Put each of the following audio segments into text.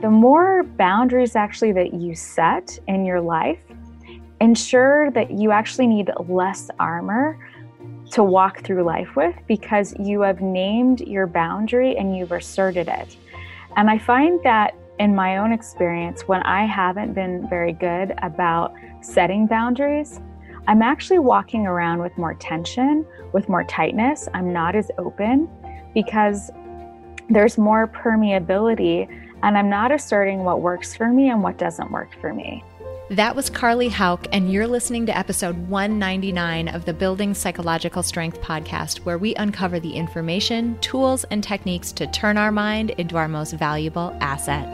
the more boundaries actually that you set in your life, ensure that you actually need less armor to walk through life with because you have named your boundary and you've asserted it. And I find that in my own experience, when I haven't been very good about setting boundaries, I'm actually walking around with more tension, with more tightness. I'm not as open because there's more permeability and I'm not asserting what works for me and what doesn't work for me. That was Carly Hauck, and you're listening to episode 199 of the Building Psychological Strength podcast, where we uncover the information, tools, and techniques to turn our mind into our most valuable asset.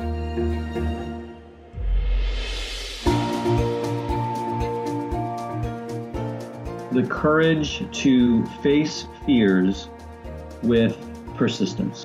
The courage to face fears with persistence.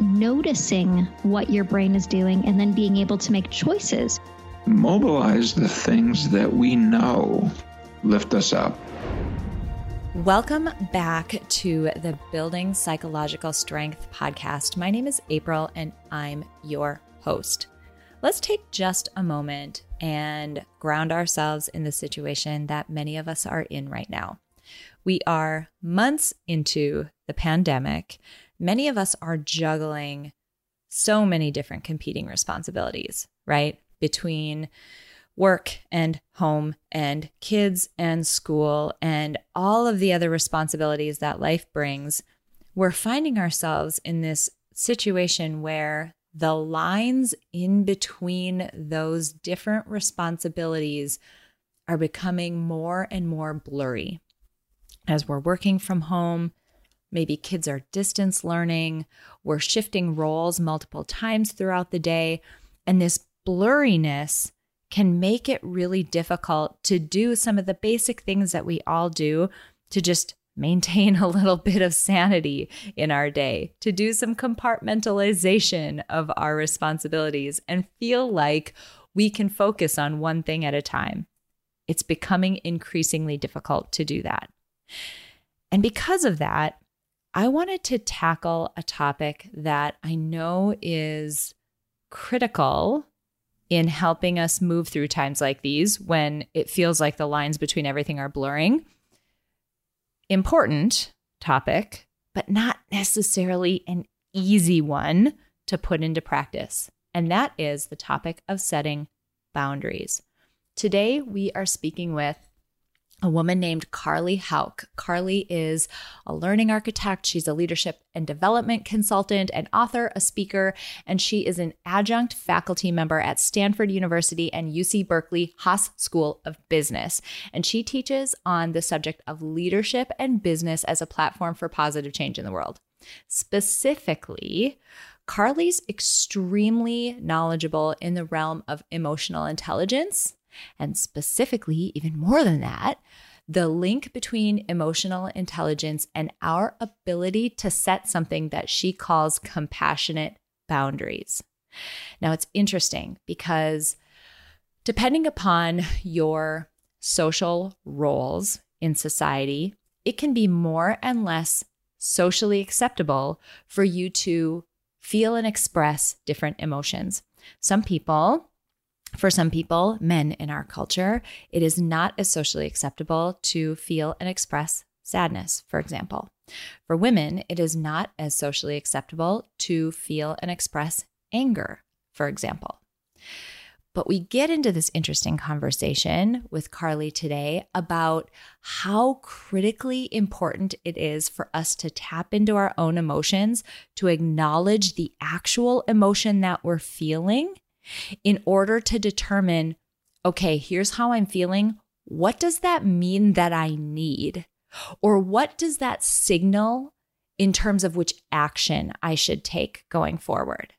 Noticing what your brain is doing and then being able to make choices mobilize the things that we know lift us up. Welcome back to the Building Psychological Strength podcast. My name is April and I'm your host. Let's take just a moment and ground ourselves in the situation that many of us are in right now. We are months into the pandemic. Many of us are juggling so many different competing responsibilities, right? between work and home and kids and school and all of the other responsibilities that life brings, we're finding ourselves in this situation where the lines in between those different responsibilities are becoming more and more blurry. As we're working from home, maybe kids are distance learning, we're shifting roles multiple times throughout the day, and this blurriness can make it really difficult to do some of the basic things that we all do to just maintain a little bit of sanity in our day, to do some compartmentalization of our responsibilities and feel like we can focus on one thing at a time. It's becoming increasingly difficult to do that. And because of that, I wanted to tackle a topic that I know is critical in helping us move through times like these when it feels like the lines between everything are blurring. Important topic, but not necessarily an easy one to put into practice. And that is the topic of setting boundaries. Today, we are speaking with a woman named Carly Hauck. Carly is a learning architect. She's a leadership and development consultant, an author, a speaker, and she is an adjunct faculty member at Stanford University and UC Berkeley Haas School of Business. And she teaches on the subject of leadership and business as a platform for positive change in the world. Specifically, Carly's extremely knowledgeable in the realm of emotional intelligence and specifically, even more than that, the link between emotional intelligence and our ability to set something that she calls compassionate boundaries. Now, it's interesting because depending upon your social roles in society, it can be more and less socially acceptable for you to feel and express different emotions. Some people for some people, men in our culture, it is not as socially acceptable to feel and express sadness, for example. For women, it is not as socially acceptable to feel and express anger, for example. But we get into this interesting conversation with Carly today about how critically important it is for us to tap into our own emotions, to acknowledge the actual emotion that we're feeling, in order to determine okay, here's how I'm feeling. What does that mean that I need? Or what does that signal in terms of which action I should take going forward?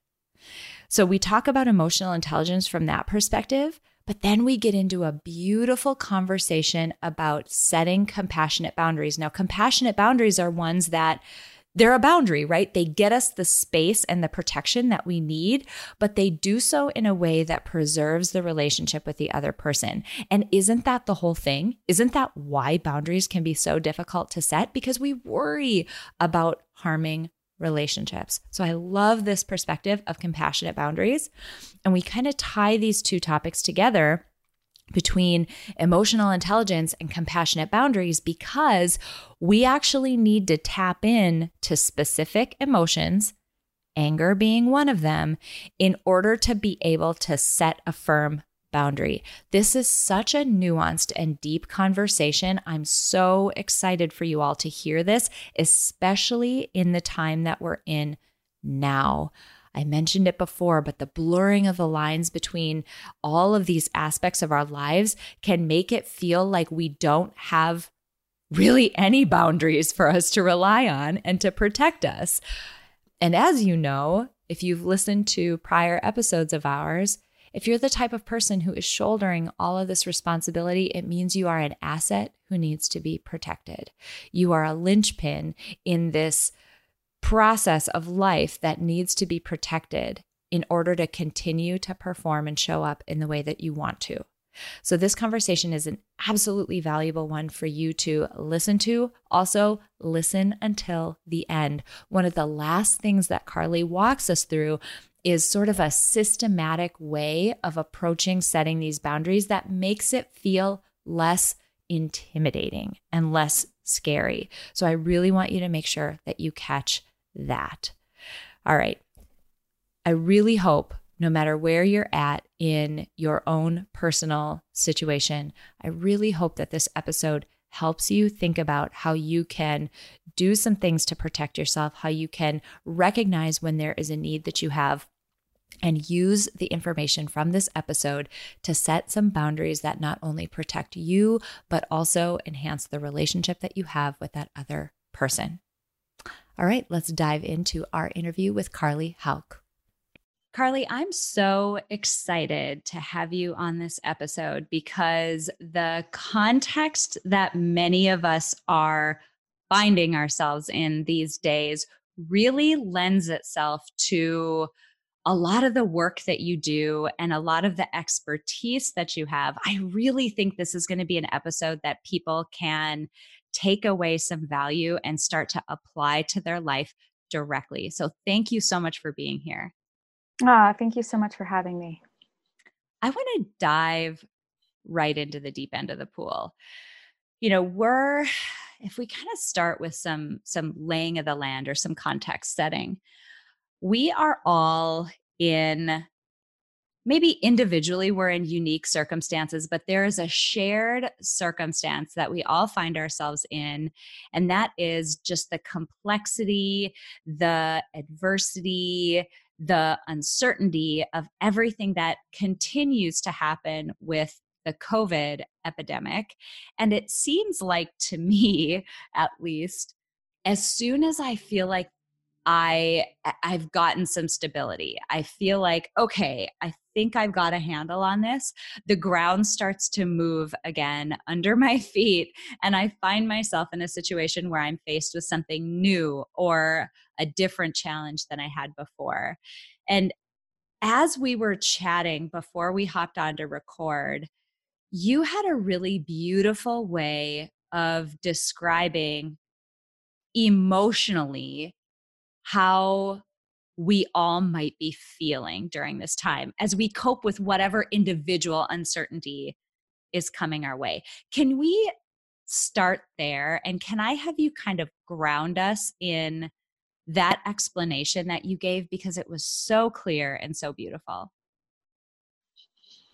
So we talk about emotional intelligence from that perspective, but then we get into a beautiful conversation about setting compassionate boundaries. Now, compassionate boundaries are ones that they're a boundary, right? They get us the space and the protection that we need, but they do so in a way that preserves the relationship with the other person. And isn't that the whole thing? Isn't that why boundaries can be so difficult to set? Because we worry about harming relationships. So I love this perspective of compassionate boundaries. And we kind of tie these two topics together between emotional intelligence and compassionate boundaries because we actually need to tap in to specific emotions, anger being one of them, in order to be able to set a firm boundary. This is such a nuanced and deep conversation. I'm so excited for you all to hear this, especially in the time that we're in now. I mentioned it before, but the blurring of the lines between all of these aspects of our lives can make it feel like we don't have really any boundaries for us to rely on and to protect us. And as you know, if you've listened to prior episodes of ours, if you're the type of person who is shouldering all of this responsibility, it means you are an asset who needs to be protected. You are a linchpin in this process of life that needs to be protected in order to continue to perform and show up in the way that you want to. So, this conversation is an absolutely valuable one for you to listen to. Also, listen until the end. One of the last things that Carly walks us through is sort of a systematic way of approaching setting these boundaries that makes it feel less intimidating and less scary. So, I really want you to make sure that you catch that. All right. I really hope no matter where you're at in your own personal situation, I really hope that this episode helps you think about how you can do some things to protect yourself, how you can recognize when there is a need that you have. And use the information from this episode to set some boundaries that not only protect you, but also enhance the relationship that you have with that other person. All right, let's dive into our interview with Carly Hauck. Carly, I'm so excited to have you on this episode because the context that many of us are finding ourselves in these days really lends itself to a lot of the work that you do and a lot of the expertise that you have. I really think this is going to be an episode that people can take away some value and start to apply to their life directly. So thank you so much for being here. Ah, thank you so much for having me. I want to dive right into the deep end of the pool. You know, we're if we kind of start with some some laying of the land or some context setting, we are all in maybe individually we're in unique circumstances, but there is a shared circumstance that we all find ourselves in. And that is just the complexity, the adversity, the uncertainty of everything that continues to happen with the COVID epidemic. And it seems like to me, at least, as soon as I feel like I I've gotten some stability. I feel like okay, I think I've got a handle on this. The ground starts to move again under my feet and I find myself in a situation where I'm faced with something new or a different challenge than I had before. And as we were chatting before we hopped on to record, you had a really beautiful way of describing emotionally how we all might be feeling during this time as we cope with whatever individual uncertainty is coming our way. Can we start there? And can I have you kind of ground us in that explanation that you gave because it was so clear and so beautiful?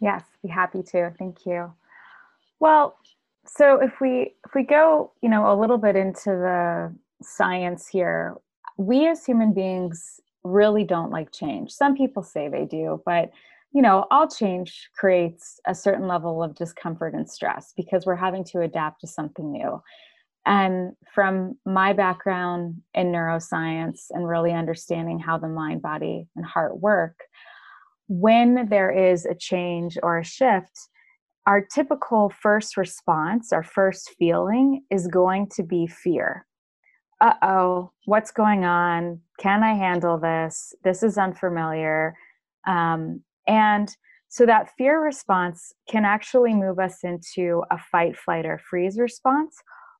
Yes, be happy to. Thank you. Well, so if we if we go, you know, a little bit into the science here, we as human beings really don't like change. Some people say they do, but you know, all change creates a certain level of discomfort and stress because we're having to adapt to something new. And from my background in neuroscience and really understanding how the mind, body, and heart work, when there is a change or a shift, our typical first response, our first feeling is going to be fear. Uh oh, what's going on? Can I handle this? This is unfamiliar. Um, and so that fear response can actually move us into a fight, flight, or freeze response,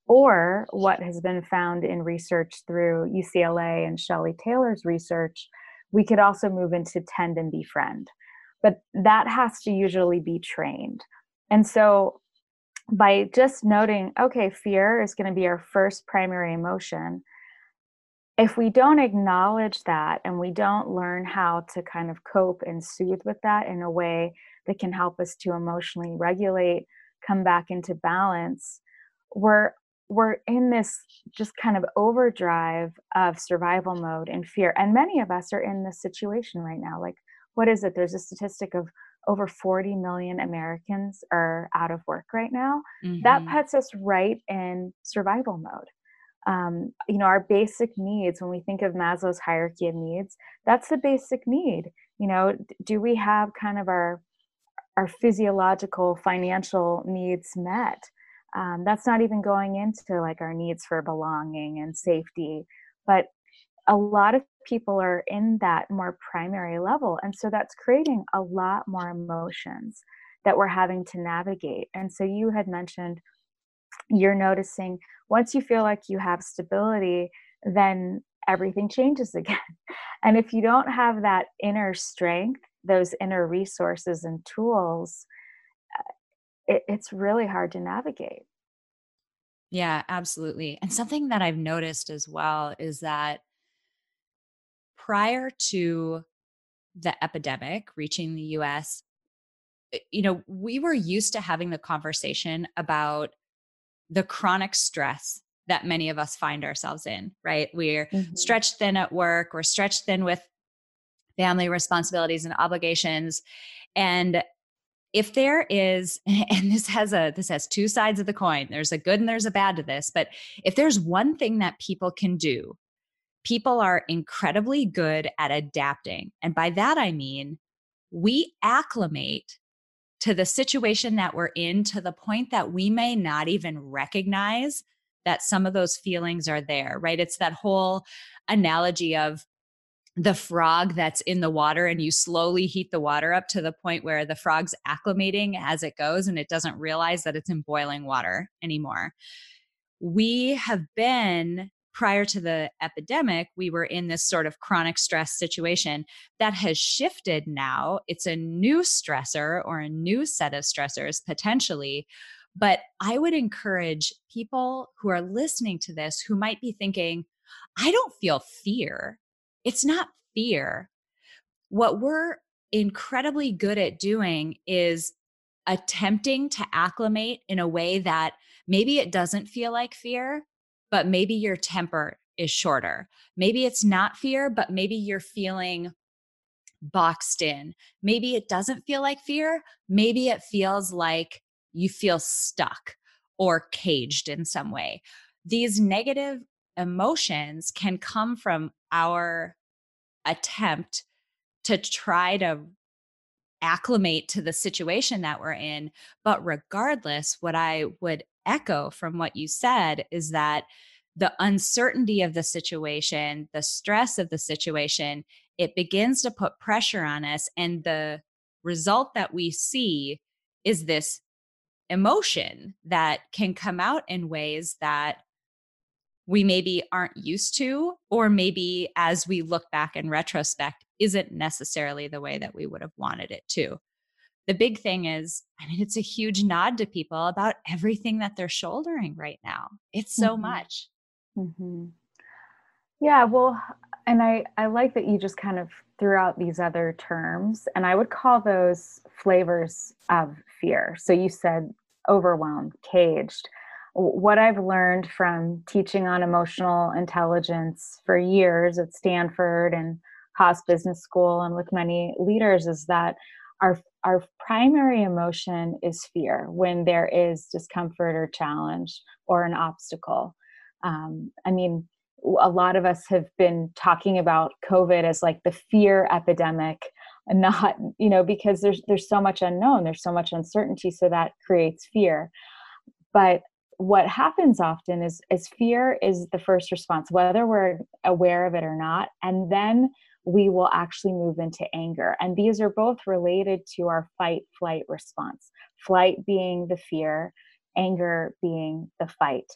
or what has been found in research through UCLA and Shelley Taylor's research, we could also move into tend and befriend. But that has to usually be trained. And so by just noting, okay, fear is going to be our first primary emotion, if we don't acknowledge that and we don't learn how to kind of cope and soothe with that in a way that can help us to emotionally regulate, come back into balance, we're we're in this just kind of overdrive of survival mode and fear. And many of us are in this situation right now. Like, what is it? There's a statistic of over 40 million Americans are out of work right now. Mm-hmm. That puts us right in survival mode. Um, you know, our basic needs, when we think of Maslow's hierarchy of needs, that's the basic need. You know, do we have kind of our our physiological financial needs met? Um, that's not even going into like our needs for belonging and safety, but a lot of people are in that more primary level. And so that's creating a lot more emotions that we're having to navigate. And so you had mentioned you're noticing once you feel like you have stability, then everything changes again. And if you don't have that inner strength, those inner resources and tools, uh, it, it's really hard to navigate. Yeah, absolutely. And something that I've noticed as well is that prior to the epidemic reaching the US, eh, you know, we were used to having the conversation about the chronic stress that many of us find ourselves in, right? We're mm-hmm. stretched thin at work, we're stretched thin with family responsibilities and obligations. And if there is and this has a this has two sides of the coin there's a good and there's a bad to this but if there's one thing that people can do people are incredibly good at adapting. And by that, I mean we acclimate to the situation that we're in to the point that we may not even recognize that some of those feelings are there, right? It's that whole analogy of the frog that's in the water and you slowly heat the water up to the point where the frog's acclimating as it goes and it doesn't realize that it's in boiling water anymore. We have been prior to the epidemic, we were in this sort of chronic stress situation that has shifted now. It's a new stressor or a new set of stressors potentially. But I would encourage people who are listening to this who might be thinking, I don't feel fear. It's not fear. What we're incredibly good at doing is attempting to acclimate in a way that maybe it doesn't feel like fear, but maybe your temper is shorter. Maybe it's not fear, but maybe you're feeling boxed in. Maybe it doesn't feel like fear. Maybe it feels like you feel stuck or caged in some way. These negative emotions can come from our attempt to try to acclimate to the situation that we're in. But regardless, what I would echo from what you said is that the uncertainty of the situation, the stress of the situation, it begins to put pressure on us. And the result that we see is this emotion that can come out in ways that we maybe aren't used to, or maybe as we look back in retrospect, isn't necessarily the way that we would have wanted it to the big thing is, I mean, it's a huge nod to people about everything that they're shouldering right now. It's so mm-hmm. much. Mm-hmm. Yeah, well, and I, I like that you just kind of threw out these other terms, and I would call those flavors of fear. So you said overwhelmed, caged. What I've learned from teaching on emotional intelligence for years at Stanford and Haas Business School and with many leaders is that our our primary emotion is fear when there is discomfort or challenge or an obstacle. Um, I mean, a lot of us have been talking about COVID as like the fear epidemic not you know because there's there's so much unknown there's so much uncertainty so that creates fear but what happens often is is fear is the first response whether we're aware of it or not and then we will actually move into anger. And these are both related to our fight flight response. Flight being the fear anger being the fight.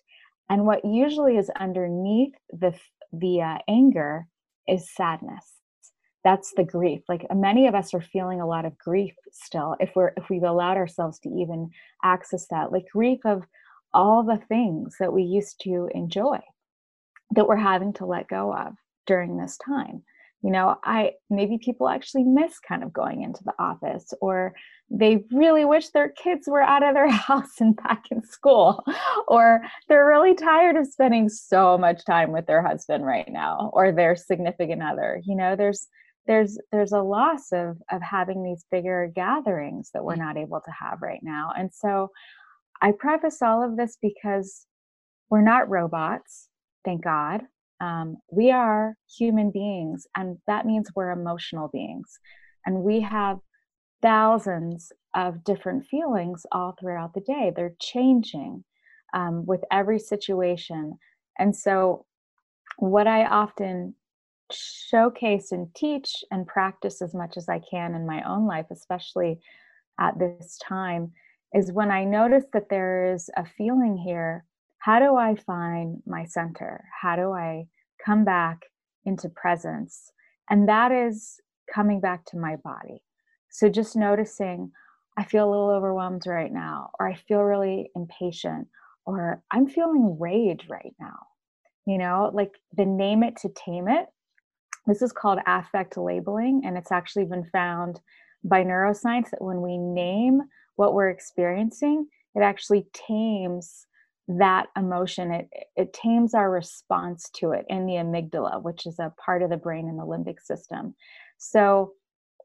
And what usually is underneath the the uh, anger is sadness. That's the grief. Like many of us are feeling a lot of grief still if we're if we've allowed ourselves to even access that. Like grief of all the things that we used to enjoy that we're having to let go of during this time you know i maybe people actually miss kind of going into the office or they really wish their kids were out of their house and back in school or they're really tired of spending so much time with their husband right now or their significant other. You know there's there's there's a loss of of having these bigger gatherings that we're mm. not able to have right now. And so i preface all of this because we're not robots thank god um, we are human beings and that means we're emotional beings and we have thousands of different feelings all throughout the day. They're changing um, with every situation and so what i often showcase and teach and practice as much as I can in my own life, especially at this time, is when I notice that there is a feeling here, how do I find my center? How do I come back into presence? And that is coming back to my body. So just noticing, I feel a little overwhelmed right now, or I feel really impatient, or I'm feeling rage right now. You know, like the name it to tame it this is called affect labeling, and it's actually been found by neuroscience that when we name what we're experiencing, it actually tames that emotion. It, it tames our response to it in the amygdala, which is a part of the brain in the limbic system. So,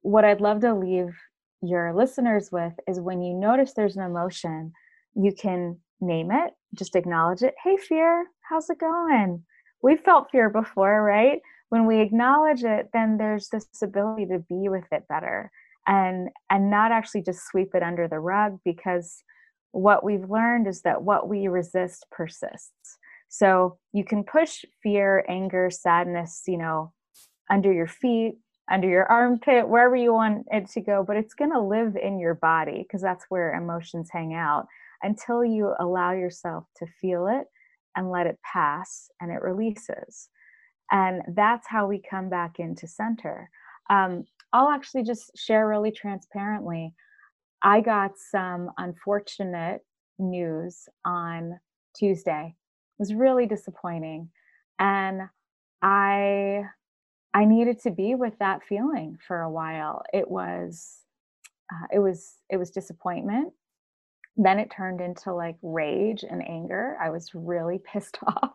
what I'd love to leave your listeners with is when you notice there's an emotion, you can name it, just acknowledge it. Hey, fear, how's it going? We've felt fear before, right? when we acknowledge it then there's this ability to be with it better and and not actually just sweep it under the rug because what we've learned is that what we resist persists. So you can push fear anger sadness you know under your feet under your armpit wherever you want it to go but it's going to live in your body because that's where emotions hang out until you allow yourself to feel it and let it pass and it releases. And that's how we come back into center. Um, i'll actually just share really transparently i got some unfortunate news on tuesday. It was really disappointing and i i needed to be with that feeling for a while. It was uh, it was it was disappointment. Then it turned into like rage and anger. I was really pissed off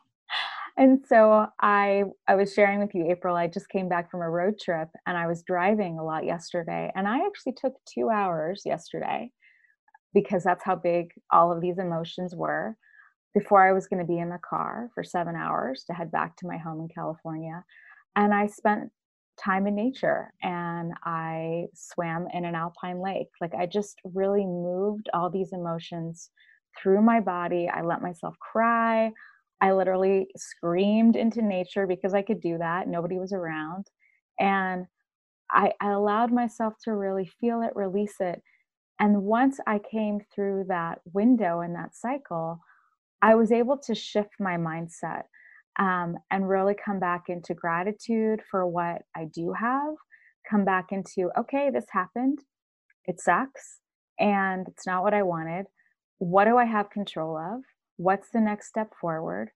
and so I I was sharing with you April I just came back from a road trip and I was driving a lot yesterday. And I actually took 2 hours yesterday because that's how big all of these emotions were before I was going to be in the car for 7 hours to head back to my home in California. And I spent time in nature and I swam in an alpine lake. Like I just really moved all these emotions through my body. I let myself cry I literally screamed into nature because I could do that. Nobody was around. And I, I, allowed myself to really feel it, release it. And once I came through that window and that cycle, I was able to shift my mindset um, and really come back into gratitude for what I do have, come back into, okay, this happened. It sucks. And it's not what I wanted. What do I have control of? What's the next step forward?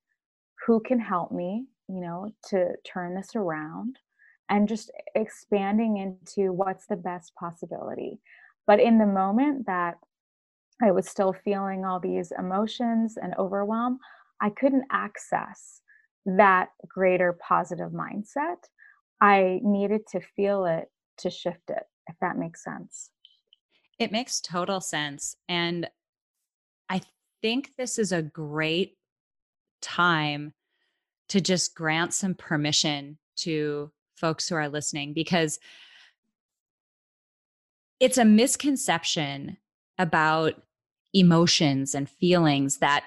Who can help me you know to turn this around? And just expanding into what's the best possibility. But in the moment that i was still feeling all these emotions and overwhelm i couldn't access that greater positive mindset. I needed to feel it to shift it if that makes sense. It makes total sense. And i think this is a great time to just grant some permission to folks who are listening because it's a misconception about emotions and feelings that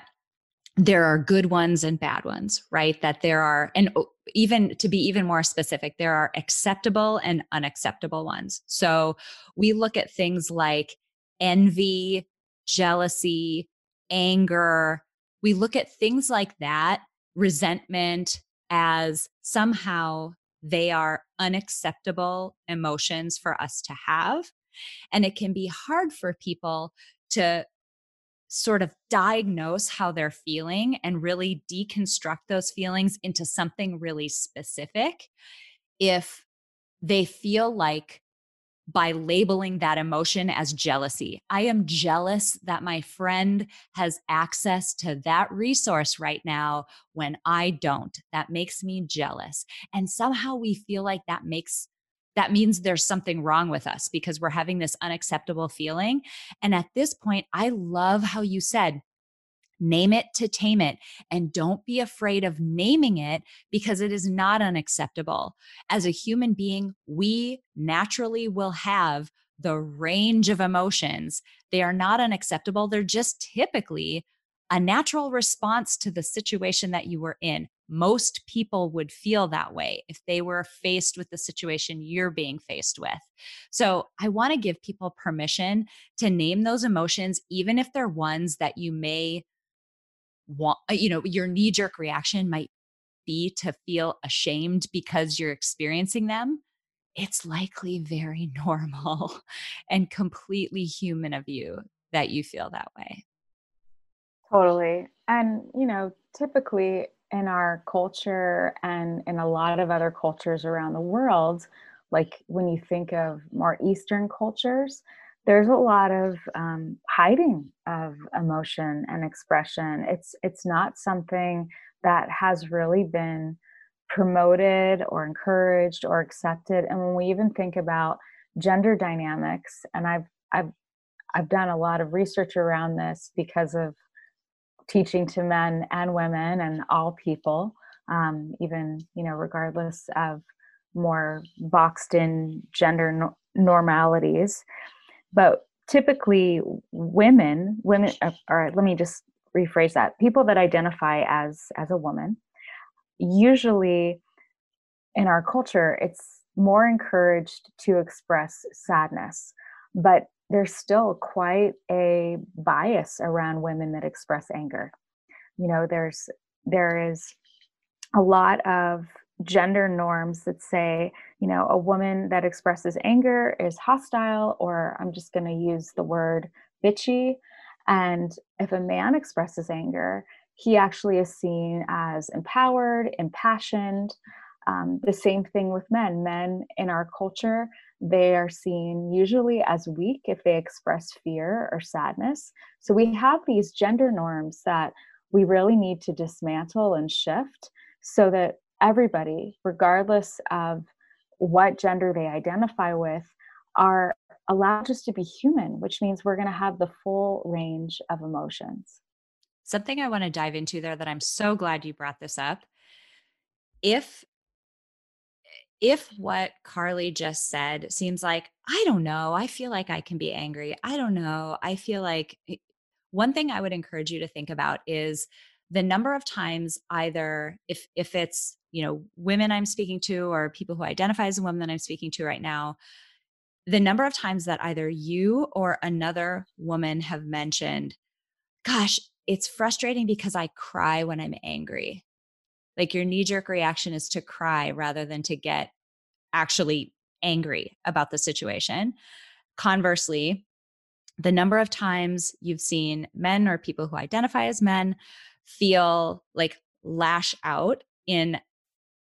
there are good ones and bad ones, right? That there are, and even to be even more specific, there are acceptable and unacceptable ones. So we look at things like envy, jealousy, anger. We look at things like that, resentment, as somehow they are unacceptable emotions for us to have. And it can be hard for people to sort of diagnose how they're feeling and really deconstruct those feelings into something really specific if they feel like by labeling that emotion as jealousy. I am jealous that my friend has access to that resource right now when I don't. That makes me jealous. And somehow we feel like that makes that means there's something wrong with us because we're having this unacceptable feeling. And at this point, I love how you said, name it to tame it. And don't be afraid of naming it because it is not unacceptable. As a human being, we naturally will have the range of emotions. They are not unacceptable. They're just typically a natural response to the situation that you were in. Most people would feel that way if they were faced with the situation you're being faced with. So, I want to give people permission to name those emotions, even if they're ones that you may want, uh, you know, your knee jerk reaction might be to feel ashamed because you're experiencing them. It's likely very normal and completely human of you that you feel that way. Totally. And, you know, typically in our culture and in a lot of other cultures around the world, like when you think of more Eastern cultures, there's a lot of um, hiding of emotion and expression. It's it's not something that has really been promoted or encouraged or accepted. And when we even think about gender dynamics, and I've I've I've done a lot of research around this because of teaching to men and women and all people, um, even you know, regardless of more boxed in gender no- normalities. But typically, women, women, uh, or let me just rephrase that: people that identify as as a woman, usually in our culture, it's more encouraged to express sadness, but there's still quite a bias around women that express anger. You know, there's there is a lot of gender norms that say, you know, a woman that expresses anger is hostile, or I'm just going to use the word bitchy. And if a man expresses anger, he actually is seen as empowered, impassioned. Um, the same thing with men. Men in our culture they are seen usually as weak if they express fear or sadness. So we have these gender norms that we really need to dismantle and shift so that everybody, regardless of what gender they identify with, are allowed just to be human, which means we're going to have the full range of emotions. Something I want to dive into there that I'm so glad you brought this up. If if what Carly just said seems like, I don't know, I feel like I can be angry. I don't know. I feel like one thing I would encourage you to think about is the number of times either if if it's, you know, women I'm speaking to or people who identify as a woman that I'm speaking to right now, the number of times that either you or another woman have mentioned, gosh, it's frustrating because I cry when I'm angry. Like your knee jerk reaction is to cry rather than to get actually angry about the situation. Conversely, the number of times you've seen men or people who identify as men feel like lash out in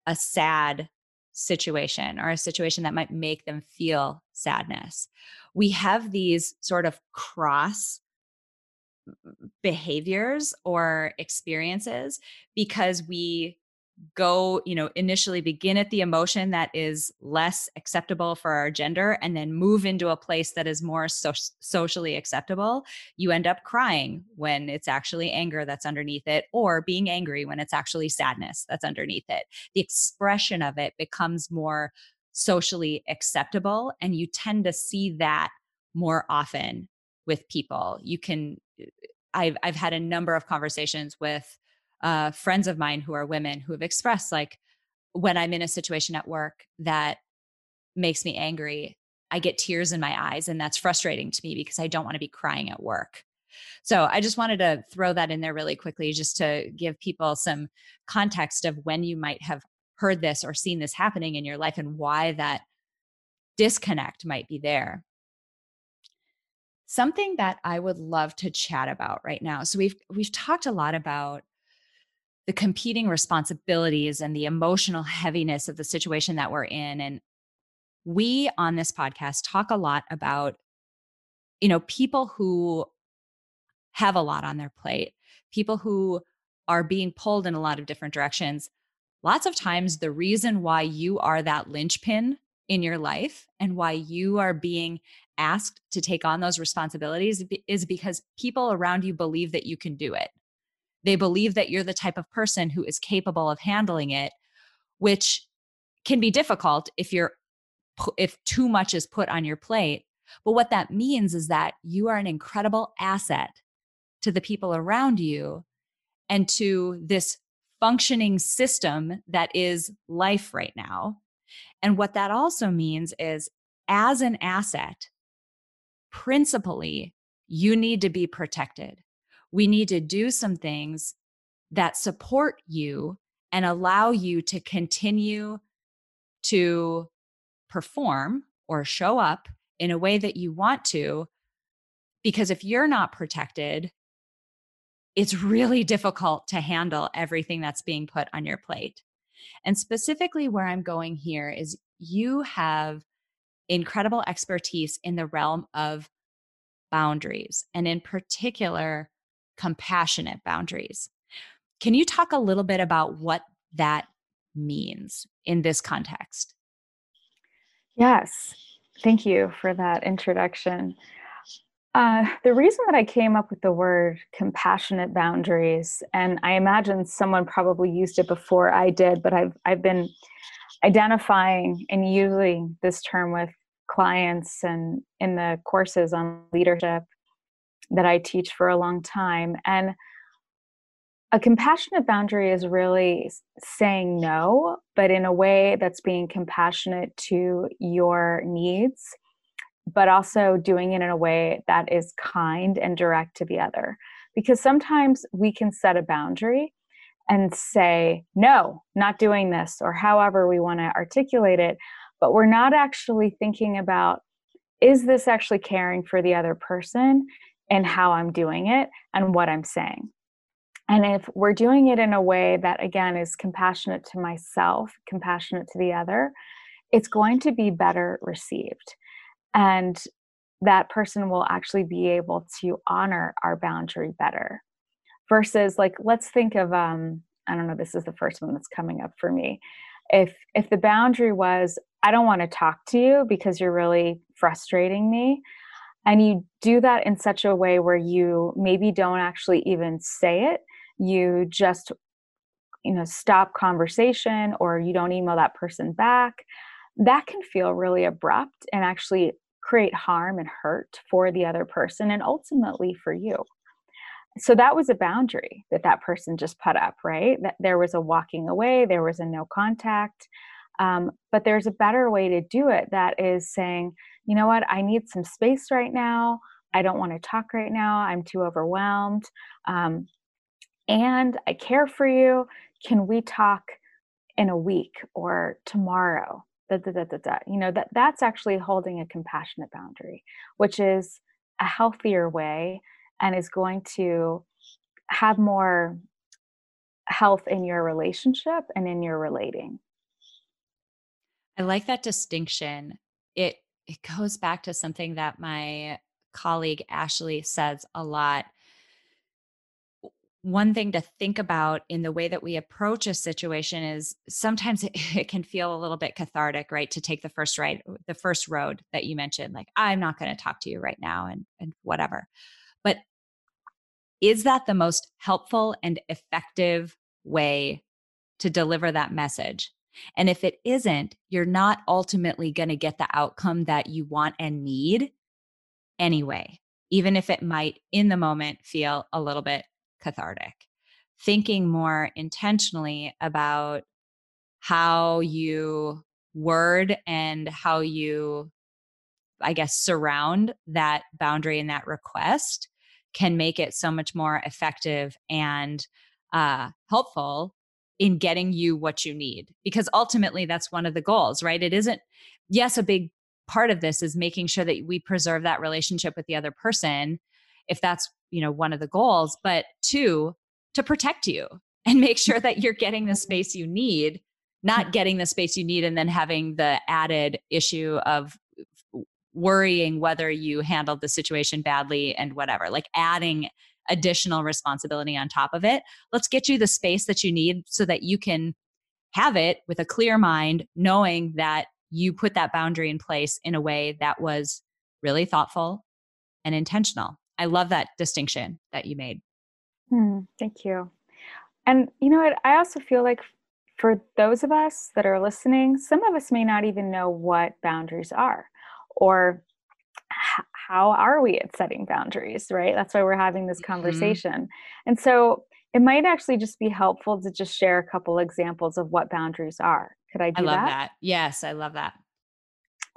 a sad situation or a situation that might make them feel sadness. We have these sort of cross behaviors or experiences because we go, you know, initially begin at the emotion that is less acceptable for our gender and then move into a place that is more so- socially acceptable, you end up crying when it's actually anger that's underneath it, or being angry when it's actually sadness that's underneath it. The expression of it becomes more socially acceptable, and you tend to see that more often with people. You can I've I've had a number of conversations with uh, friends of mine who are women who have expressed like when I'm in a situation at work that makes me angry, I get tears in my eyes, and that's frustrating to me because I don't want to be crying at work. So I just wanted to throw that in there really quickly just to give people some context of when you might have heard this or seen this happening in your life and why that disconnect might be there. Something that I would love to chat about right now. So we've we've talked a lot about the competing responsibilities and the emotional heaviness of the situation that we're in and we on this podcast talk a lot about you know people who have a lot on their plate people who are being pulled in a lot of different directions lots of times the reason why you are that linchpin in your life and why you are being asked to take on those responsibilities is because people around you believe that you can do it. They believe that you're the type of person who is capable of handling it, which can be difficult if you're if too much is put on your plate. But what that means is that you are an incredible asset to the people around you and to this functioning system that is life right now. And what that also means is, as an asset, principally, you need to be protected. We need to do some things that support you and allow you to continue to perform or show up in a way that you want to. Because if you're not protected, it's really difficult to handle everything that's being put on your plate. And specifically, where I'm going here is you have incredible expertise in the realm of boundaries, and in particular, compassionate boundaries. Can you talk a little bit about what that means in this context? Yes. Thank you for that introduction. Uh, the reason that I came up with the word compassionate boundaries, and I imagine someone probably used it before I did, but I've I've been identifying and using this term with clients and in the courses on leadership that I teach for a long time. And a compassionate boundary is really saying no, but in a way that's being compassionate to your needs but also doing it in a way that is kind and direct to the other. Because sometimes we can set a boundary and say, no, not doing this, or however we want to articulate it, but we're not actually thinking about, is this actually caring for the other person and how I'm doing it and what I'm saying? And if we're doing it in a way that, again, is compassionate to myself, compassionate to the other, it's going to be better received. And that person will actually be able to honor our boundary better. Versus like let's think of um i don't know this is the first one that's coming up for me. If if the boundary was i don't want to talk to you because you're really frustrating me and you do that in such a way where you maybe don't actually even say it you just you know stop conversation or you don't email that person back that can feel really abrupt and actually create harm and hurt for the other person and ultimately for you. So that was a boundary that that person just put up, right? That there was a walking away, there was a no contact. Um, but there's a better way to do it that is saying, you know what, I need some space right now. I don't want to talk right now. I'm too overwhelmed. Um, and I care for you. Can we talk in a week or tomorrow? da, da, da, you know that that's actually holding a compassionate boundary which is a healthier way and is going to have more health in your relationship and in your relating i like that distinction. It it goes back to something that my colleague ashley says a lot. One thing to think about in the way that we approach a situation is sometimes it, it, can feel a little bit cathartic right to take the first right the first road that you mentioned like i'm not going to talk to you right now and and whatever. But is that the most helpful and effective way to deliver that message and if it isn't you're not ultimately going to get the outcome that you want and need anyway, even if it might in the moment feel a little bit cathartic. Thinking more intentionally about how you word and how you, I guess, surround that boundary and that request can make it so much more effective and uh, helpful in getting you what you need. Because ultimately, that's one of the goals, right? It isn't, yes, a big part of this is making sure that we preserve that relationship with the other person if that's you know one of the goals but two to protect you and make sure that you're getting the space you need not getting the space you need and then having the added issue of worrying whether you handled the situation badly and whatever, like adding additional responsibility on top of it. Let's get you the space that you need so that you can have it with a clear mind, knowing that you put that boundary in place in a way that was really thoughtful and intentional. I love that distinction that you made. Hmm, thank you. And you know what? I also feel like for those of us that are listening, some of us may not even know what boundaries are or how are we at setting boundaries, right? That's why we're having this mm-hmm. conversation. Mm-hmm. And so it might actually just be helpful to just share a couple examples of what boundaries are. Could I do I love that? that. Yes, I love that.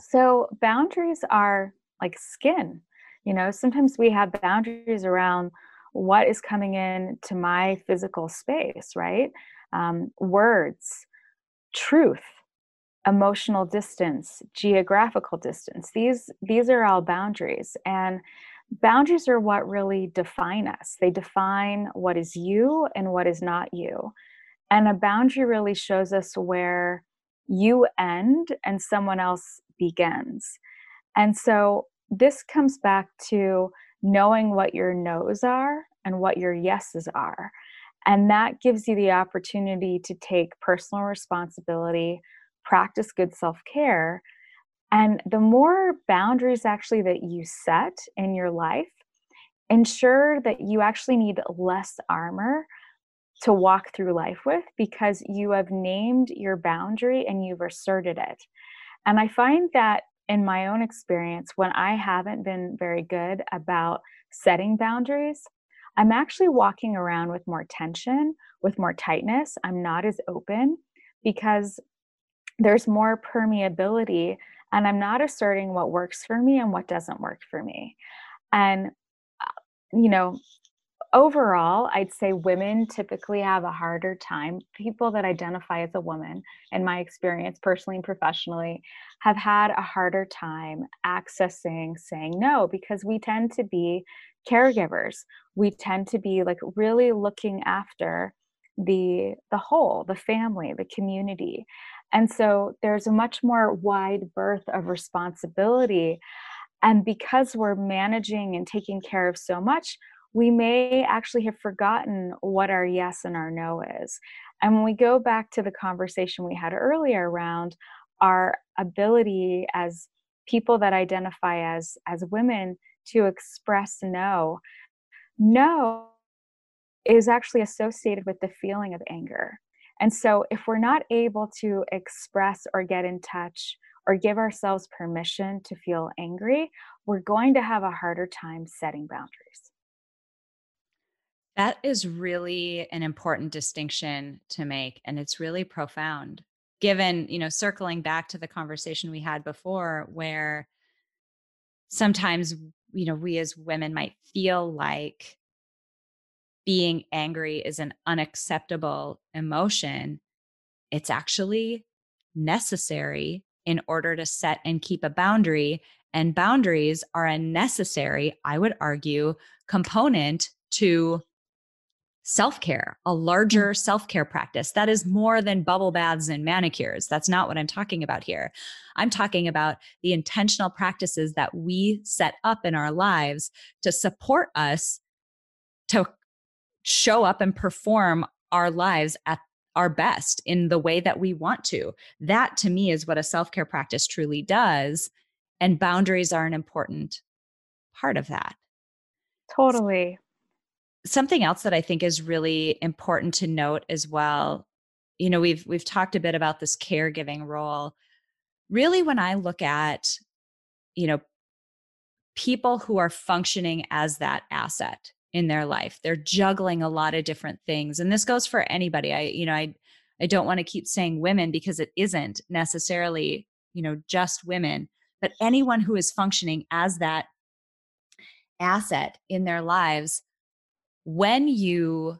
So boundaries are like skin. You know, sometimes we have boundaries around what is coming in to my physical space, right? um, words, truth, emotional distance, geographical distance. These these are all boundaries, and boundaries are what really define us. They define what is you and what is not you. And a boundary really shows us where you end and someone else begins. And so this comes back to knowing what your no's are and what your yeses are. And that gives you the opportunity to take personal responsibility, practice good self care. And the more boundaries actually that you set in your life, ensure that you actually need less armor to walk through life with because you have named your boundary and you've asserted it. And I find that in my own experience, when I haven't been very good about setting boundaries, I'm actually walking around with more tension, with more tightness. I'm not as open because there's more permeability and I'm not asserting what works for me and what doesn't work for me. And, uh, you know, overall, I'd say women typically have a harder time. People that identify as a woman, in my experience, personally and professionally, have had a harder time accessing saying no because we tend to be caregivers. We tend to be like really looking after the the whole, the family, the community. And so there's a much more wide berth of responsibility. And because we're managing and taking care of so much, we may actually have forgotten what our yes and our no is. And when we go back to the conversation we had earlier around our ability as people that identify as as women to express no, no is actually associated with the feeling of anger. And so if we're not able to express or get in touch or give ourselves permission to feel angry, we're going to have a harder time setting boundaries. That is really an important distinction to make. And it's really profound, given, you know, circling back to the conversation we had before, where sometimes, you know, we as women might feel like being angry is an unacceptable emotion. It's actually necessary in order to set and keep a boundary. And boundaries are a necessary, I would argue, component to self care, a mm. larger mm self care practice. That is more than bubble baths and manicures. That's not what I'm talking about here. I'm talking about the intentional practices that we set up in our lives to support us to show up and perform our lives at our best in the way that we want to. That to me is what a self care practice truly does. And boundaries are an important part of that. Totally something else that I think is really important to note as well. You know, we've we've talked a bit about this caregiving role. Really, when I look at, you know, people who are functioning as that asset in their life. They're juggling a lot of different things. And this goes for anybody. I, you know, I I don't want to keep saying women because it isn't necessarily, you know, just women, but anyone who is functioning as that asset in their lives when you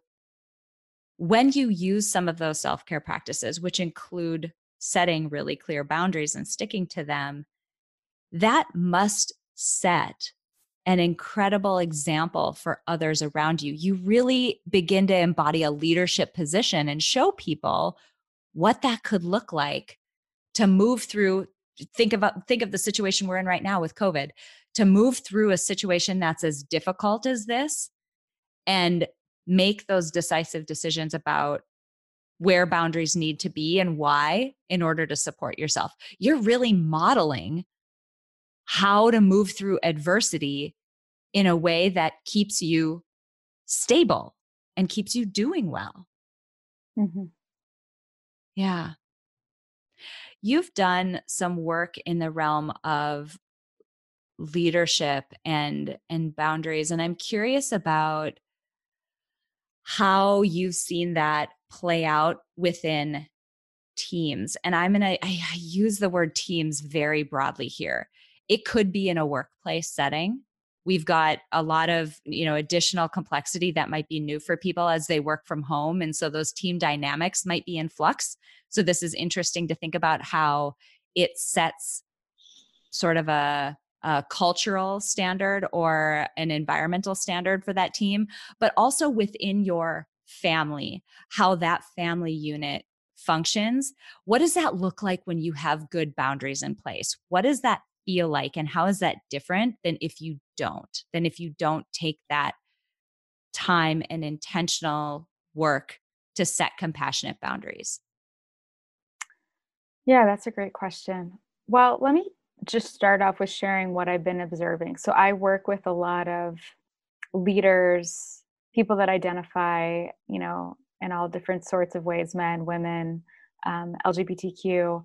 when you use some of those self-care practices which include setting really clear boundaries and sticking to them that must set an incredible example for others around you. You really begin to embody a leadership position and show people what that could look like to move through think about think of the situation we're in right now with covid to move through a situation that's as difficult as this and make those decisive decisions about where boundaries need to be and why in order to support yourself you're really modeling how to move through adversity in a way that keeps you stable and keeps you doing well. Mm-hmm. Yeah. You've done some work in the realm of leadership and and boundaries and I'm curious about how you've seen that play out within teams and i'm going to I use the word teams very broadly here it could be in a workplace setting. We've got a lot of, you know, additional complexity that might be new for people as they work from home. And so those team dynamics might be in flux. So this is interesting to think about how it sets sort of a, a cultural standard or an environmental standard for that team, but also within your family, how that family unit functions. What does that look like when you have good boundaries in place? What does that feel like and how is that different than if you don't than if you don't take that time and intentional work to set compassionate boundaries? Yeah that's a great question. Well let me just start off with sharing what i've been observing. So i work with a lot of leaders people that identify you know in all different sorts of ways men women um, lgbtq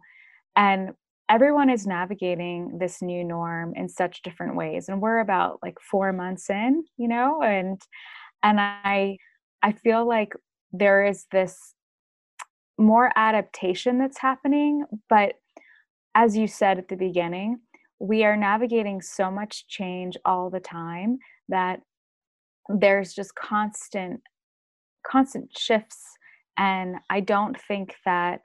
and everyone is navigating this new norm in such different ways and we're about like 4 months in you know and and i i feel like there is this more adaptation that's happening but as you said at the beginning we are navigating so much change all the time that there's just constant constant shifts and i don't think that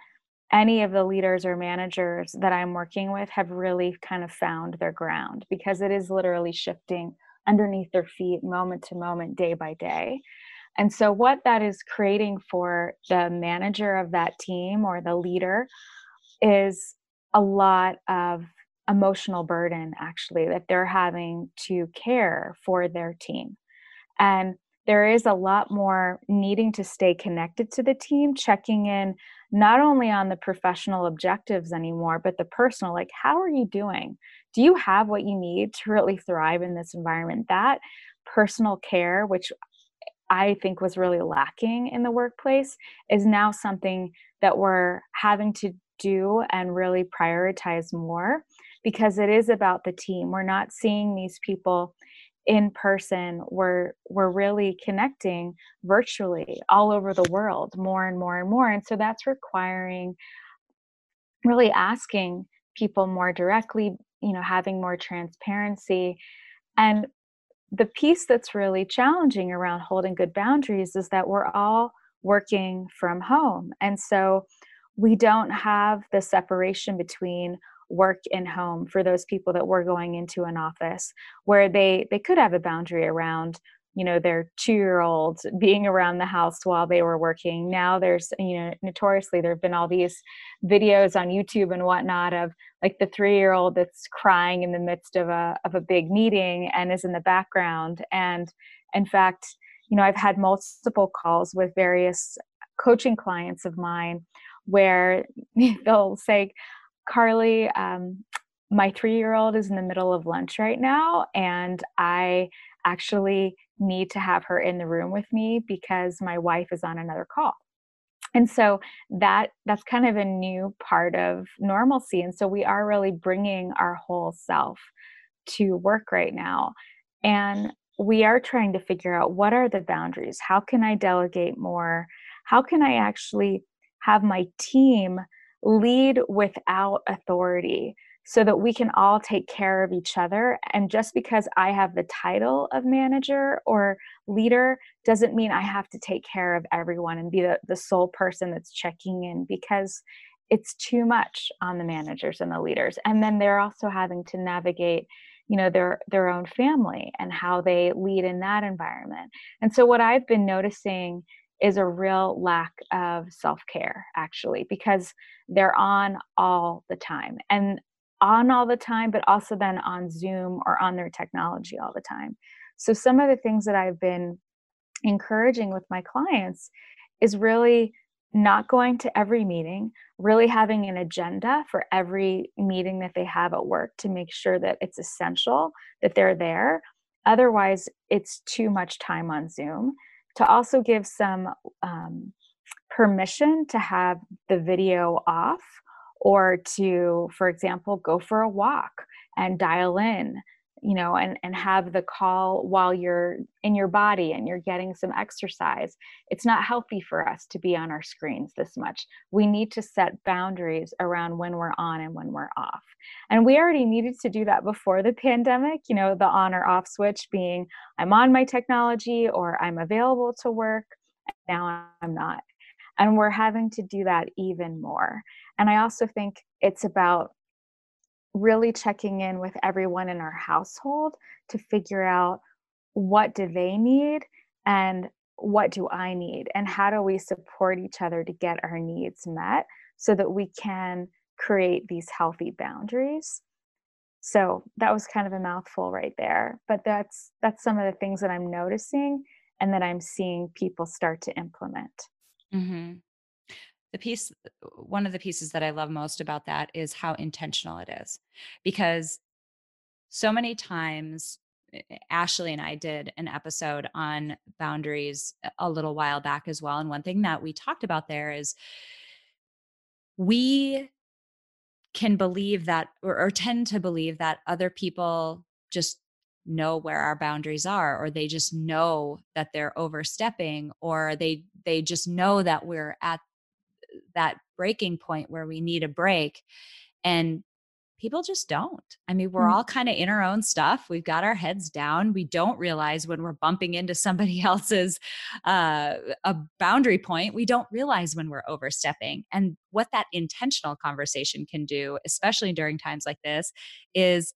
any of the leaders or managers that I'm working with have really kind of found their ground because it is literally shifting underneath their feet moment to moment, day by day. And so, what that is creating for the manager of that team or the leader is a lot of emotional burden, actually, that they're having to care for their team. And there is a lot more needing to stay connected to the team, checking in not only on the professional objectives anymore, but the personal like, how are you doing? Do you have what you need to really thrive in this environment? That personal care, which I think was really lacking in the workplace, is now something that we're having to do and really prioritize more because it is about the team. We're not seeing these people in person we're we're really connecting virtually all over the world more and more and more and so that's requiring really asking people more directly you know having more transparency. And the piece that's really challenging around holding good boundaries is that we're all working from home and so we don't have the separation between work and home for those people that were going into an office where they they could have a boundary around you know their two year old being around the house while they were working. Now there's you know notoriously there have been all these videos on youtube and whatnot of like the three year old that's crying in the midst of a of a big meeting and is in the background. And in fact you know i've had multiple calls with various coaching clients of mine where they'll say Carly, um, my three year old is in the middle of lunch right now, and I actually need to have her in the room with me because my wife is on another call and so that that's kind of a new part of normalcy and so we are really bringing our whole self to work right now. And we are trying to figure out what are the boundaries? How can I delegate more? How can I actually have my team lead without authority so that we can all take care of each other? And just because I have the title of manager or leader doesn't mean I have to take care of everyone and be the, the sole person that's checking in because it's too much on the managers and the leaders. And then they're also having to navigate you know their their own family and how they lead in that environment and so what i've been noticing is a real lack of self-care actually because they're on all the time and on all the time but also then on zoom or on their technology all the time so some of the things that i've been encouraging with my clients is really not going to every meeting, really having an agenda for every meeting that they have at work to make sure that it's essential that they're there. Otherwise, it's too much time on Zoom. To also give some um, permission to have the video off or to, for example, go for a walk and dial in you know and and have the call while you're in your body and you're getting some exercise it's not healthy for us to be on our screens this much. We need to set boundaries around when we're on and when we're off. And we already needed to do that before the pandemic you know the on or off switch being i'm on my technology or i'm available to work now i'm not. And we're having to do that even more. And i also think it's about really checking in with everyone in our household to figure out what do they need and what do I need and how do we support each other to get our needs met so that we can create these healthy boundaries. So that was kind of a mouthful right there, but that's that's some of the things that I'm noticing and that I'm seeing people start to implement. Mm-hmm the piece one of the pieces that i love most about that is how intentional it is because so many times eh, eh, ashley and i did an episode on boundaries a little while back as well and one thing that we talked about there is we can believe that or, or tend to believe that other people just know where our boundaries are or they just know that they're overstepping or they they just know that we're at that breaking point where we need a break and people just don't i mean we're mm-hmm. all kind of in our own stuff we've got our heads down we don't realize when we're bumping into somebody else's uh, a boundary point we don't realize when we're overstepping and what that intentional conversation can do especially during times like this is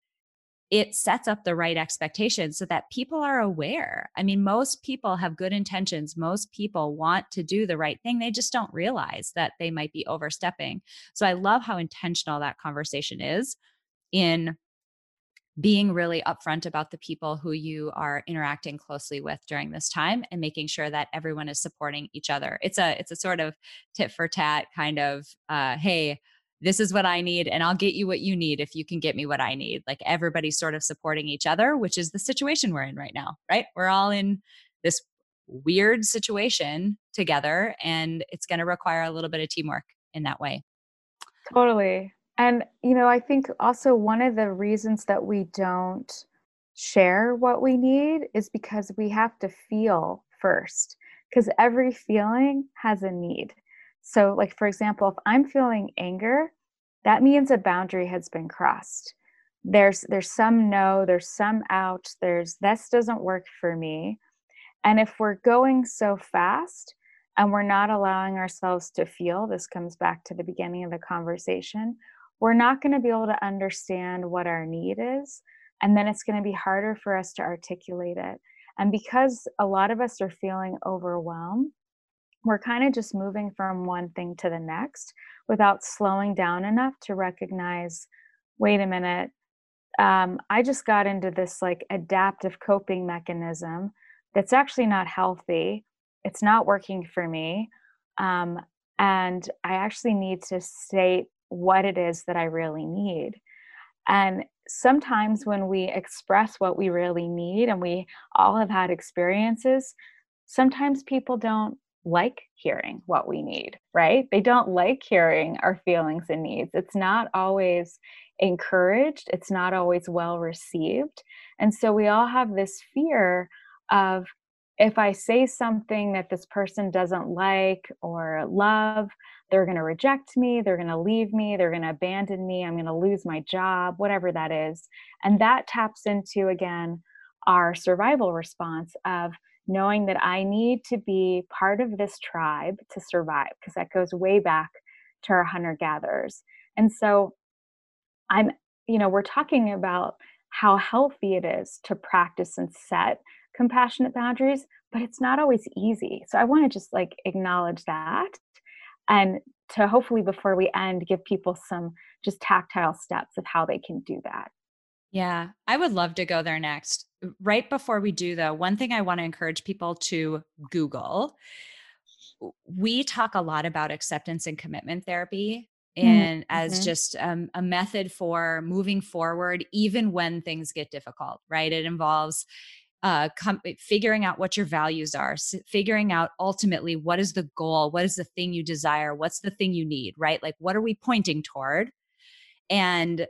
it sets up the right expectations so that people are aware. I mean, most people have good intentions. Most people want to do the right thing. They just don't realize that they might be overstepping. So I love how intentional that conversation is in being really upfront about the people who you are interacting closely with during this time and making sure that everyone is supporting each other. It's a it's a sort of tit for tat kind of uh hey, this is what I need, and I'll get you what you need if you can get me what I need. Like everybody's sort of supporting each other, which is the situation we're in right now, right? We're all in this weird situation together, and it's going to require a little bit of teamwork in that way. Totally. And, you know, I think also one of the reasons that we don't share what we need is because we have to feel first, because every feeling has a need. So, like for example, if I'm feeling anger, that means a boundary has been crossed. There's there's some no, there's some out, there's this doesn't work for me. And if we're going so fast and we're not allowing ourselves to feel, this comes back to the beginning of the conversation, we're not going to be able to understand what our need is. And then it's going to be harder for us to articulate it. And because a lot of us are feeling overwhelmed, we're kind of just moving from one thing to the next without slowing down enough to recognize wait a minute um, i just got into this like adaptive coping mechanism that's actually not healthy it's not working for me um, and i actually need to state what it is that i really need. And sometimes when we express what we really need and we all have had experiences sometimes people don't like hearing what we need, right? They don't like hearing our feelings and needs. It's not always encouraged, it's not always well received. And so we all have this fear of if I say something that this person doesn't like or love, they're going to reject me, they're going to leave me, they're going to abandon me, I'm going to lose my job, whatever that is. And that taps into, again, our survival response of knowing that I need to be part of this tribe to survive, because that goes way back to our hunter gatherers. And so I'm, you know, we're talking about how healthy it is to practice and set compassionate boundaries, but it's not always easy. So I want to just like acknowledge that and to hopefully before we end give people some just tactile steps of how they can do that. Yeah, I would love to go there next. Right before we do, though, one thing I want to encourage people to Google we talk a lot about acceptance and commitment therapy and mm-hmm. as just um, a method for moving forward even when things get difficult right it involves uh, com- figuring out what your values are, s- figuring out ultimately what is the goal, what is the thing you desire, what's the thing you need, right? Like, what are we pointing toward? And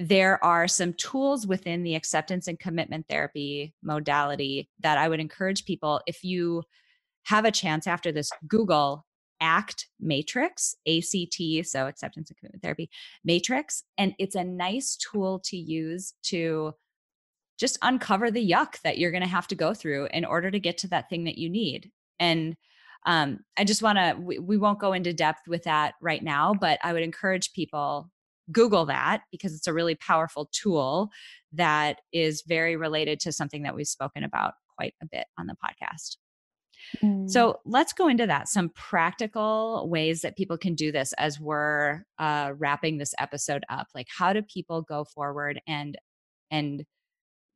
there are some tools within the acceptance and commitment therapy modality that I would encourage people if you have a chance after this, Google ACT Matrix, ACT, so acceptance and commitment therapy matrix. And it's a nice tool to use to just uncover the yuck that you're going to have to go through in order to get to that thing that you need. And um, I just want to, we, we won't go into depth with that right now, but I would encourage people Google that because it's a really powerful tool that is very related to something that we've spoken about quite a bit on the podcast. Mm. So let's go into that. Some practical ways that people can do this as we're uh, wrapping this episode up. Like, how do people go forward and and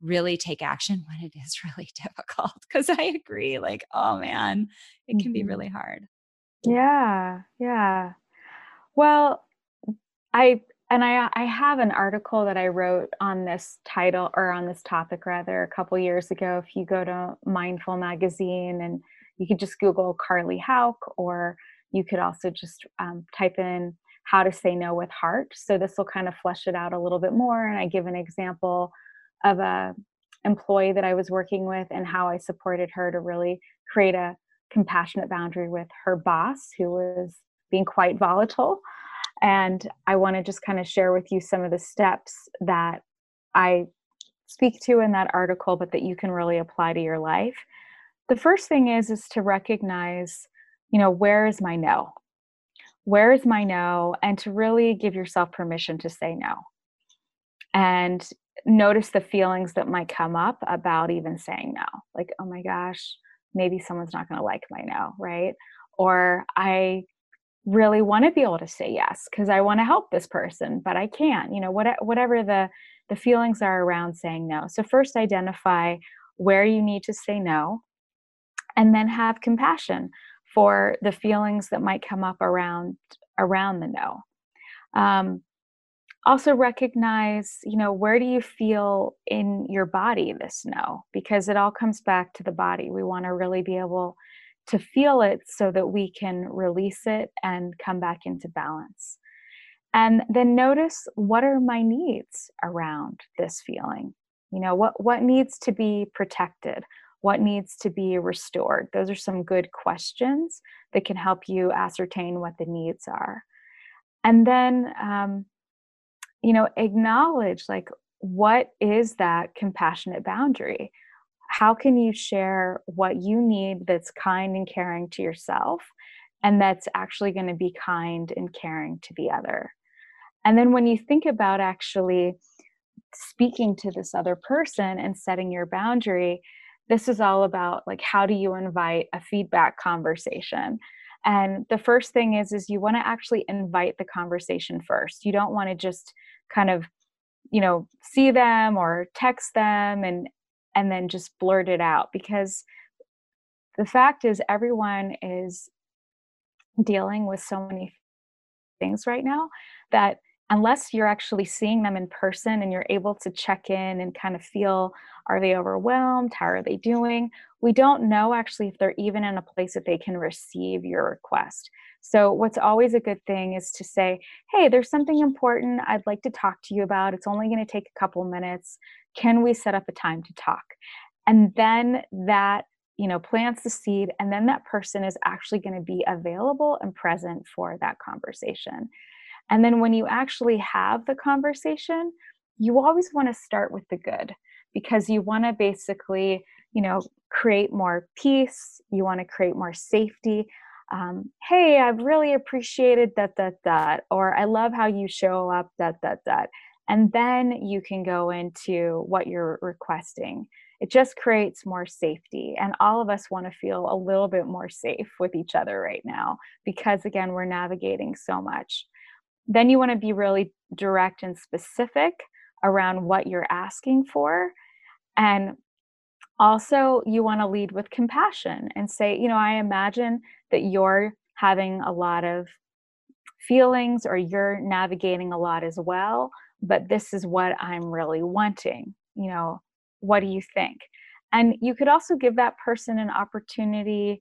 really take action when it is really difficult because i agree like oh man it can mm-hmm. be really hard yeah yeah well i and i i have an article that i wrote on this title or on this topic rather a couple years ago if you go to mindful magazine and you could just google carly Hauck, or you could also just um, type in how to say no with heart so this will kind of flesh it out a little bit more and i give an example of a employee that I was working with and how I supported her to really create a compassionate boundary with her boss who was being quite volatile. And I want to just kind of share with you some of the steps that I speak to in that article, but that you can really apply to your life. The first thing is is to recognize, you know, where is my no? Where is my no? And to really give yourself permission to say no. And notice the feelings that might come up about even saying no like oh my gosh maybe someone's not going to like my no right or i really want to be able to say yes because i want to help this person but i can't you know what, whatever the the feelings are around saying no. So first identify where you need to say no and then have compassion for the feelings that might come up around around the no. Um, also recognize you know where do you feel in your body this no? Because it all comes back to the body. We want to really be able to feel it so that we can release it and come back into balance. And then notice what are my needs around this feeling? You know what what needs to be protected? What needs to be restored? Those are some good questions that can help you ascertain what the needs are. And then um, you know acknowledge like what is that compassionate boundary how can you share what you need that's kind and caring to yourself and that's actually going to be kind and caring to the other? And then when you think about actually speaking to this other person and setting your boundary this is all about like how do you invite a feedback conversation? And the first thing is is you want to actually invite the conversation first. You don't want to just kind of you know see them or text them and and then just blurt it out because the fact is everyone is dealing with so many things right now that unless you're actually seeing them in person and you're able to check in and kind of feel are they overwhelmed? How are they doing? We don't know actually if they're even in a place that they can receive your request. So, what's always a good thing is to say, Hey, there's something important I'd like to talk to you about. It's only going to take a couple minutes. Can we set up a time to talk? And then that you know plants the seed and then that person is actually going to be available and present for that conversation and then when you actually have the conversation, you always want to start with the good because you want to basically, you know, create more peace, you want to create more safety. Um, hey, I've really appreciated that, that, that, or I love how you show up, that, that, that. And then you can go into what you're requesting. It just creates more safety. And all of us want to feel a little bit more safe with each other right now because, again, we're navigating so much. Then you want to be really direct and specific around what you're asking for. And also, you want to lead with compassion and say, you know, I imagine that you're having a lot of feelings or you're navigating a lot as well, but this is what I'm really wanting. You know, what do you think? And you could also give that person an opportunity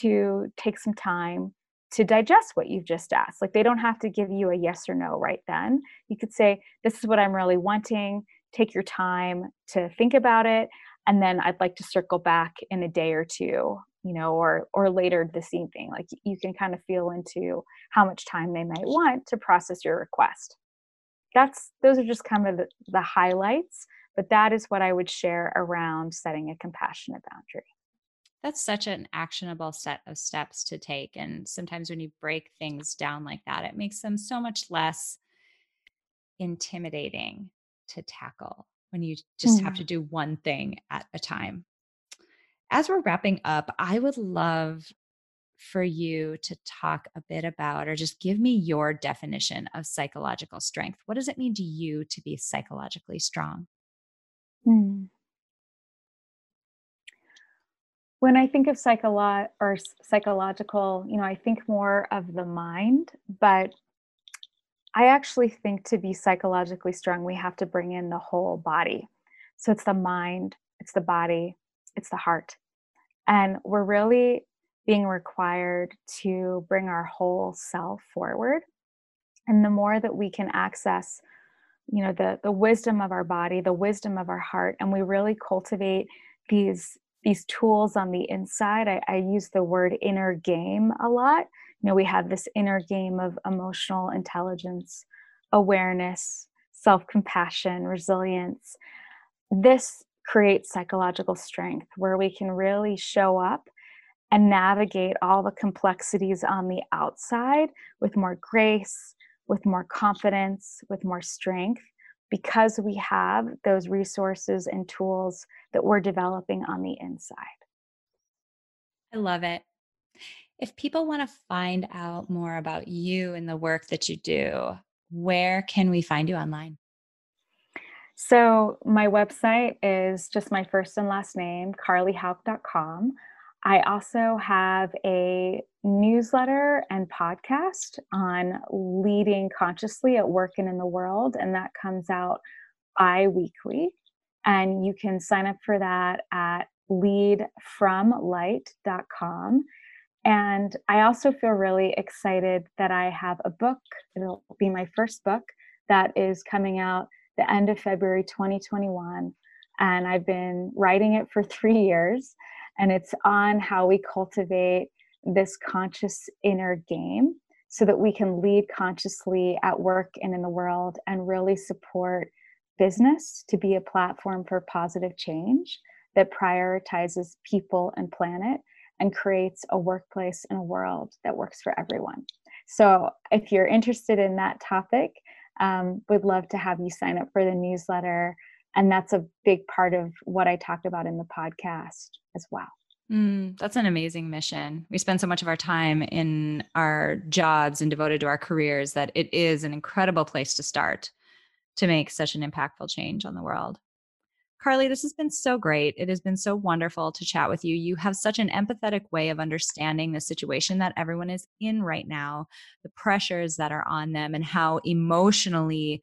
to take some time to digest what you've just asked. Like they don't have to give you a yes or no right then. You could say, This is what I'm really wanting. Take your time to think about it. And then I'd like to circle back in a day or two, you know, or or later this evening. Like you can kind of feel into how much time they might want to process your request. That's those are just kind of the, the highlights, but that is what I would share around setting a compassionate boundary that's such an actionable set of steps to take and sometimes when you break things down like that it makes them so much less intimidating to tackle when you just mm. have to do one thing at a time as we're wrapping up i would love for you to talk a bit about or just give me your definition of psychological strength what does it mean to you to be psychologically strong mm. when I think of psycholo- or psychological, you know, I think more of the mind, but I actually think to be psychologically strong, we have to bring in the whole body. So it's the mind, it's the body, it's the heart. And we're really being required to bring our whole self forward. And the more that we can access, you know, the the wisdom of our body, the wisdom of our heart, and we really cultivate these these tools on the inside. I, I use the word inner game a lot. You know, we have this inner game of emotional intelligence, awareness, self compassion, resilience. This creates psychological strength where we can really show up and navigate all the complexities on the outside with more grace, with more confidence, with more strength because we have those resources and tools that we're developing on the inside. I love it. If people want to find out more about you and the work that you do, where can we find you online? So, my website is just my first and last name, carlyhauck.com. I also have a newsletter and podcast on leading consciously at work and in the world, and that comes out bi weekly. And you can sign up for that at leadfromlight.com. And I also feel really excited that I have a book. It'll be my first book that is coming out the end of February 2021. And I've been writing it for three years and it's on how we cultivate this conscious inner game so that we can lead consciously at work and in the world and really support business to be a platform for positive change that prioritizes people and planet and creates a workplace and a world that works for everyone. So, if you're interested in that topic, um, would love to have you sign up for the newsletter and that's a big part of what I talked about in the podcast as well. Mm, that's an amazing mission. We spend so much of our time in our jobs and devoted to our careers that it is an incredible place to start to make such an impactful change on the world. Carly, this has been so great. It has been so wonderful to chat with you. You have such an empathetic way of understanding the situation that everyone is in right now, the pressures that are on them, and how emotionally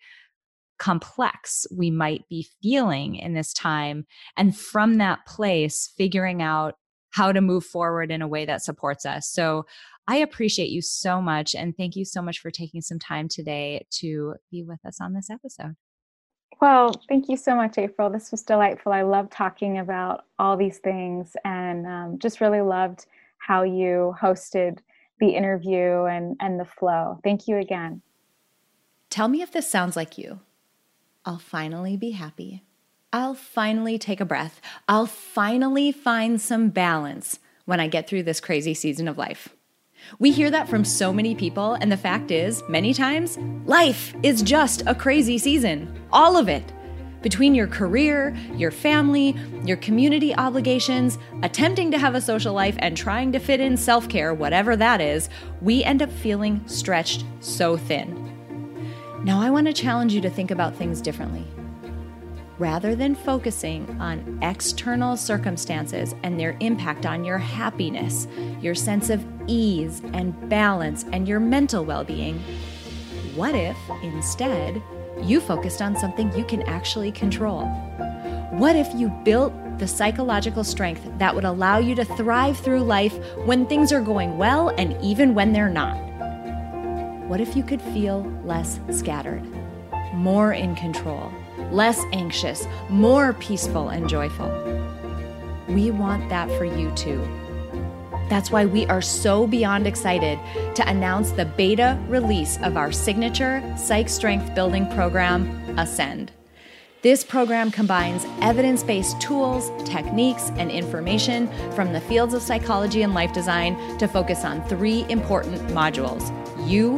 complex we might be feeling in this time. And from that place, figuring out how to move forward in a way that supports us. So I appreciate you so much. And thank you so much for taking some time today to be with us on this episode. Well, thank you so much, April. This was delightful. I love talking about all these things and um, just really loved how you hosted the interview and, and the flow. Thank you again. Tell me if this sounds like you. I'll finally be happy. I'll finally take a breath. I'll finally find some balance when I get through this crazy season of life. We hear that from so many people, and the fact is, many times, life is just a crazy season. All of it. Between your career, your family, your community obligations, attempting to have a social life, and trying to fit in self care, whatever that is, we end up feeling stretched so thin. Now, I want to challenge you to think about things differently rather than focusing on external circumstances and their impact on your happiness, your sense of ease and balance, and your mental well being, what if instead you focused on something you can actually control? What if you built the psychological strength that would allow you to thrive through life when things are going well and even when they're not? What if you could feel less scattered, more in control? less anxious, more peaceful and joyful. We want that for you too. That's why we are so beyond excited to announce the beta release of our signature Psych Strength Building program, Ascend. This program combines evidence based tools, techniques, and information from the fields of psychology and life design to focus on three important modules you,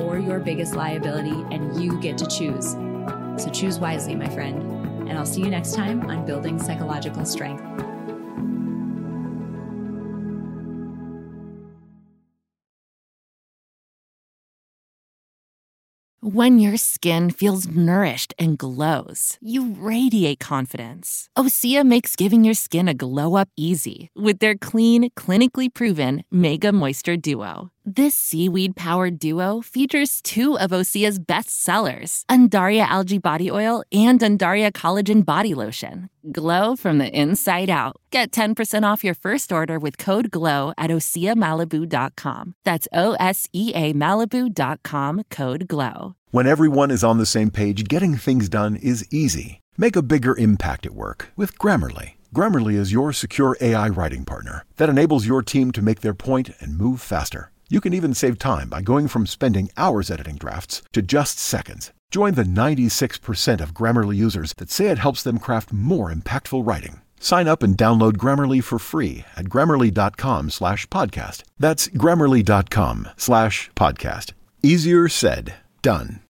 or your biggest liability, and you get to choose. So choose wisely, my friend. And I'll see you next time on Building Psychological Strength. When your skin feels nourished and glows, you radiate confidence. Osea makes giving your skin a glow up easy with their clean, clinically proven Mega Moisture Duo. This seaweed powered duo features two of Osea's best sellers, Undaria Algae Body Oil and Undaria Collagen Body Lotion. Glow from the inside out. Get 10% off your first order with code GLOW at OseaMalibu.com. That's O S E A Malibu.com code GLOW. When everyone is on the same page, getting things done is easy. Make a bigger impact at work with Grammarly. Grammarly is your secure AI writing partner that enables your team to make their point and move faster. You can even save time by going from spending hours editing drafts to just seconds. Join the 96% of Grammarly users that say it helps them craft more impactful writing. Sign up and download Grammarly for free at grammarly.com slash podcast. That's grammarly.com slash podcast. Easier said, done.